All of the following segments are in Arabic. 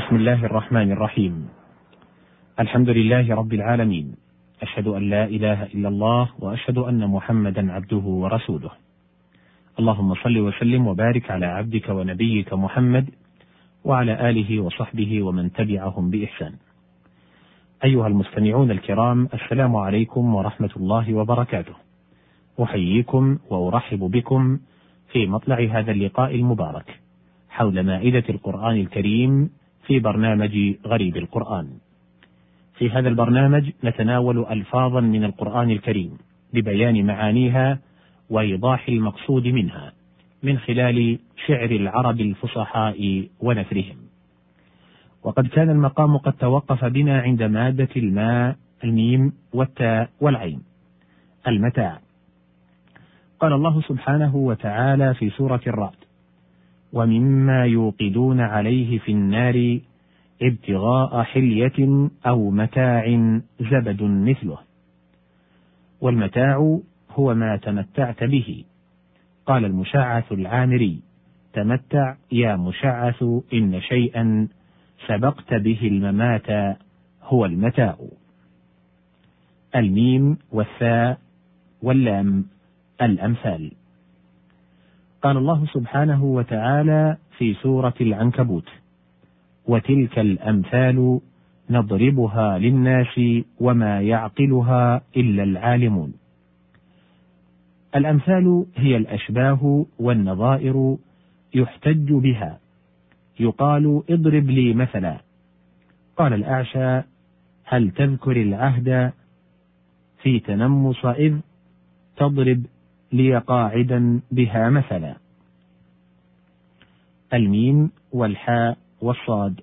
بسم الله الرحمن الرحيم الحمد لله رب العالمين اشهد ان لا اله الا الله واشهد ان محمدا عبده ورسوله اللهم صل وسلم وبارك على عبدك ونبيك محمد وعلى اله وصحبه ومن تبعهم باحسان ايها المستمعون الكرام السلام عليكم ورحمه الله وبركاته احييكم وارحب بكم في مطلع هذا اللقاء المبارك حول مائده القران الكريم في برنامج غريب القرآن. في هذا البرنامج نتناول ألفاظا من القرآن الكريم ببيان معانيها وإيضاح المقصود منها من خلال شعر العرب الفصحاء ونثرهم. وقد كان المقام قد توقف بنا عند مادة الماء الميم والتاء والعين. المتاع. قال الله سبحانه وتعالى في سورة الرعد: ومما يوقدون عليه في النار ابتغاء حلية أو متاع زبد مثله. والمتاع هو ما تمتعت به. قال المشعث العامري: تمتع يا مشعث إن شيئا سبقت به الممات هو المتاع. الميم والثاء واللام الأمثال. قال الله سبحانه وتعالى في سورة العنكبوت: وتلك الأمثال نضربها للناس وما يعقلها إلا العالمون. الأمثال هي الأشباه والنظائر يحتج بها. يقال اضرب لي مثلا. قال الأعشى: هل تذكر العهد في تنمص إذ تضرب لي قاعدا بها مثلا. الميم والحاء والصاد.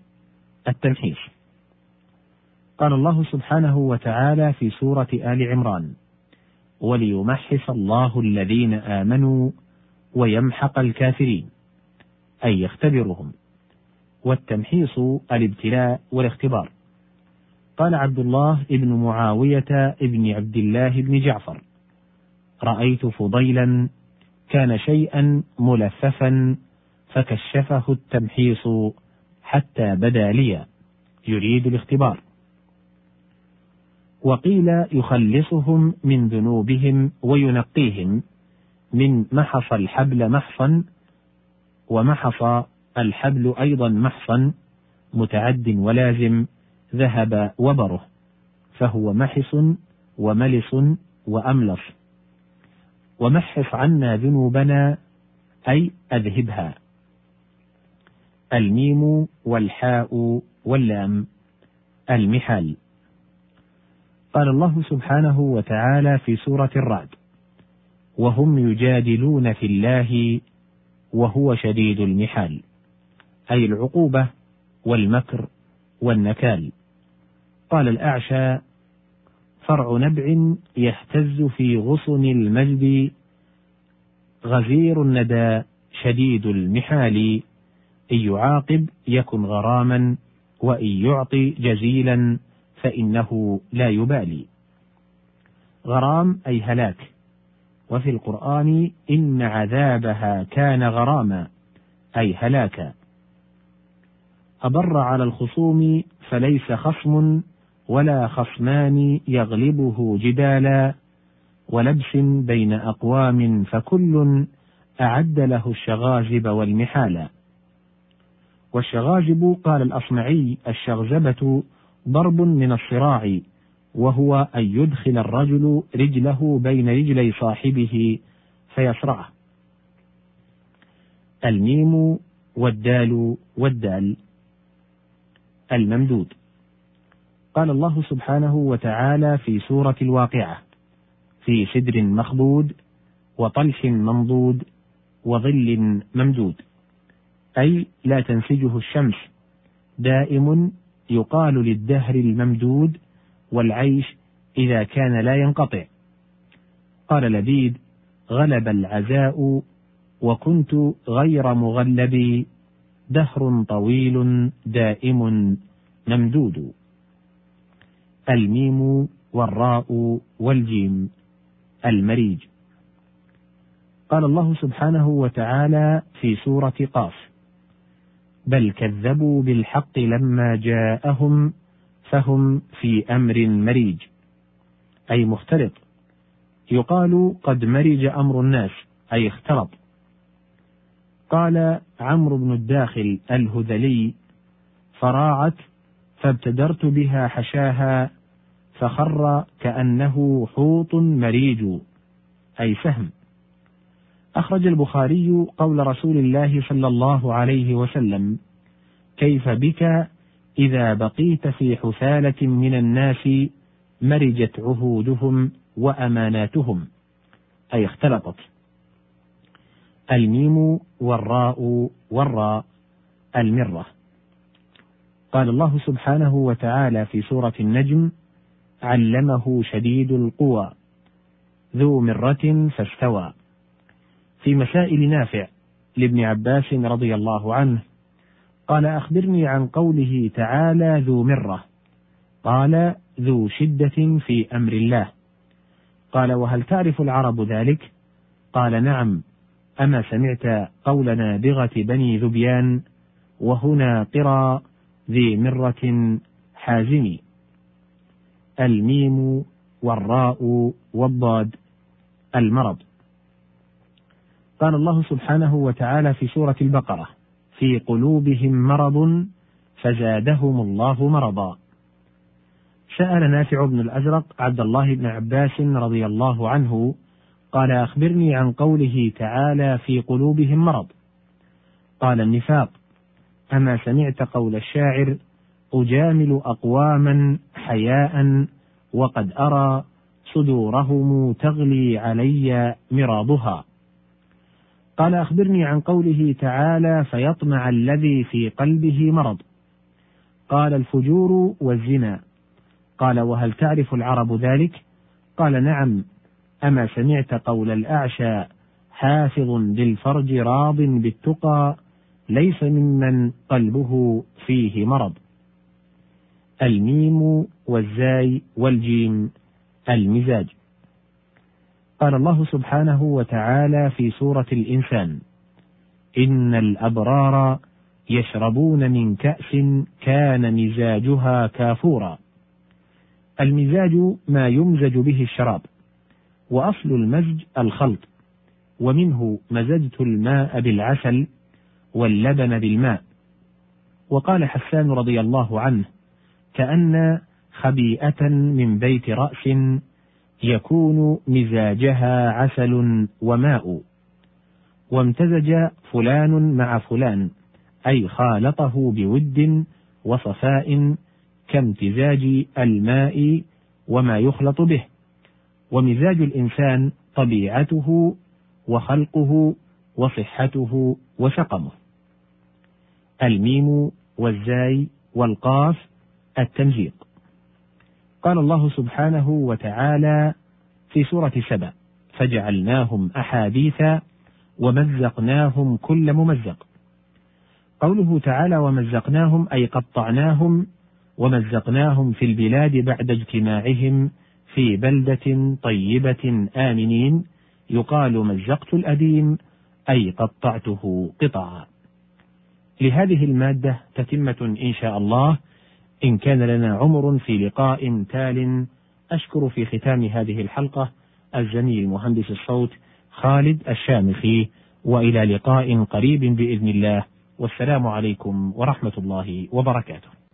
التمحيص قال الله سبحانه وتعالى في سورة آل عمران وليمحص الله الذين آمنوا ويمحق الكافرين أي يختبرهم. والتمحيص الابتلاء والاختبار. قال عبد الله بن معاوية بن عبد الله بن جعفر رأيت فضيلا كان شيئا ملففا فكشفه التمحيص حتى بدا لي. يريد الاختبار. وقيل يخلصهم من ذنوبهم وينقيهم من محص الحبل محصا ومحص الحبل أيضا محصا متعد ولازم ذهب وبره. فهو محص وملص وأملص. ومحص عنا ذنوبنا أي أذهبها. الميم والحاء واللام. المحال. قال الله سبحانه وتعالى في سورة الرعد وهم يجادلون في الله وهو شديد المحال. أي العقوبة والمكر والنكال. قال الأعشى فرع نبع يهتز في غصن المجد غزير الندى شديد المحال إن يعاقب يكن غراما وإن يعطي جزيلا فإنه لا يبالي. غرام أي هلاك. وفي القرآن إن عذابها كان غراما أي هلاكا. أبر على الخصوم فليس خصم ولا خصمان يغلبه جدالا ولبس بين أقوام فكل أعد له الشغاجب والمحالا. والشغاجب قال الأصمعي الشغزبة ضرب من الصراع وهو أن يدخل الرجل رجله بين رجلي صاحبه فيصرعه. الميم والدال والدال. الممدود. قال الله سبحانه وتعالى في سورة الواقعة في سدر مخبود وطلح منضود وظل ممدود. أي لا تنسجه الشمس دائم يقال للدهر الممدود والعيش إذا كان لا ينقطع. قال لبيد غلب العزاء وكنت غير مغلب دهر طويل دائم ممدود. الميم والراء والجيم المريج. قال الله سبحانه وتعالى في سورة قاف بل كذبوا بالحق لما جاءهم فهم في أمر مريج. أي مختلط. يقال قد مرج أمر الناس أي اختلط. قال عمرو بن الداخل الهذلي فراعت فابتدرت بها حشاها فخر كأنه حوط مريج أي سهم. أخرج البخاري قول رسول الله صلى الله عليه وسلم كيف بك إذا بقيت في حثالة من الناس مرجت عهودهم وأماناتهم؟ أي اختلطت. الميم والراء والراء المرة. قال الله سبحانه وتعالى في سورة النجم علمه شديد القوى ذو مرة فاستوى. في مسائل نافع لابن عباس رضي الله عنه قال أخبرني عن قوله تعالى ذو مرة قال ذو شدة في أمر الله. قال وهل تعرف العرب ذلك؟ قال نعم. أما سمعت قول نابغة بني ذبيان وهنا قرى ذي مرة حازم الميم والراء والضاد المرض. قال الله سبحانه وتعالى في سورة البقرة في قلوبهم مرض فزادهم الله مرضا. سأل نافع بن الأزرق عبد الله بن عباس رضي الله عنه قال أخبرني عن قوله تعالى في قلوبهم مرض. قال النفاق أما سمعت قول الشاعر أجامل أقواما حياء وقد أرى صدورهم تغلي علي مراضها قال أخبرني عن قوله تعالى فيطمع الذي في قلبه مرض. قال الفجور والزنا. قال وهل تعرف العرب ذلك؟ قال نعم. أما سمعت قول الأعشى حافظ للفرج راض بالتقى ليس ممن قلبه فيه مرض. الميم والزاي والجيم المزاج. قال الله سبحانه وتعالى في سورة الإنسان إن الأبرار يشربون من كأس كان مزاجها كافورا. المزاج ما يمزج به الشراب وأصل المزج الخلط ومنه مزجت الماء بالعسل واللبن بالماء. وقال حسان رضي الله عنه كأن خبيئة من بيت رأس يكون مزاجها عسل وماء. وامتزج فلان مع فلان أي خالطه بود وصفاء كامتزاج الماء وما يخلط به. ومزاج الإنسان طبيعته وخلقه وصحته وسقمه. الميم والزاي والقاف التمزيق قال الله سبحانه وتعالى في سورة سبأ فجعلناهم أحاديثا ومزقناهم كل ممزق قوله تعالى ومزقناهم أي قطعناهم ومزقناهم في البلاد بعد اجتماعهم في بلدة طيبة آمنين يقال مزقت الأديم أي قطعته قطعا. لهذه المادة تتمة إن شاء الله إن كان لنا عمر في لقاء تال أشكر في ختام هذه الحلقة الزميل مهندس الصوت خالد الشامخي وإلى لقاء قريب بإذن الله والسلام عليكم ورحمة الله وبركاته.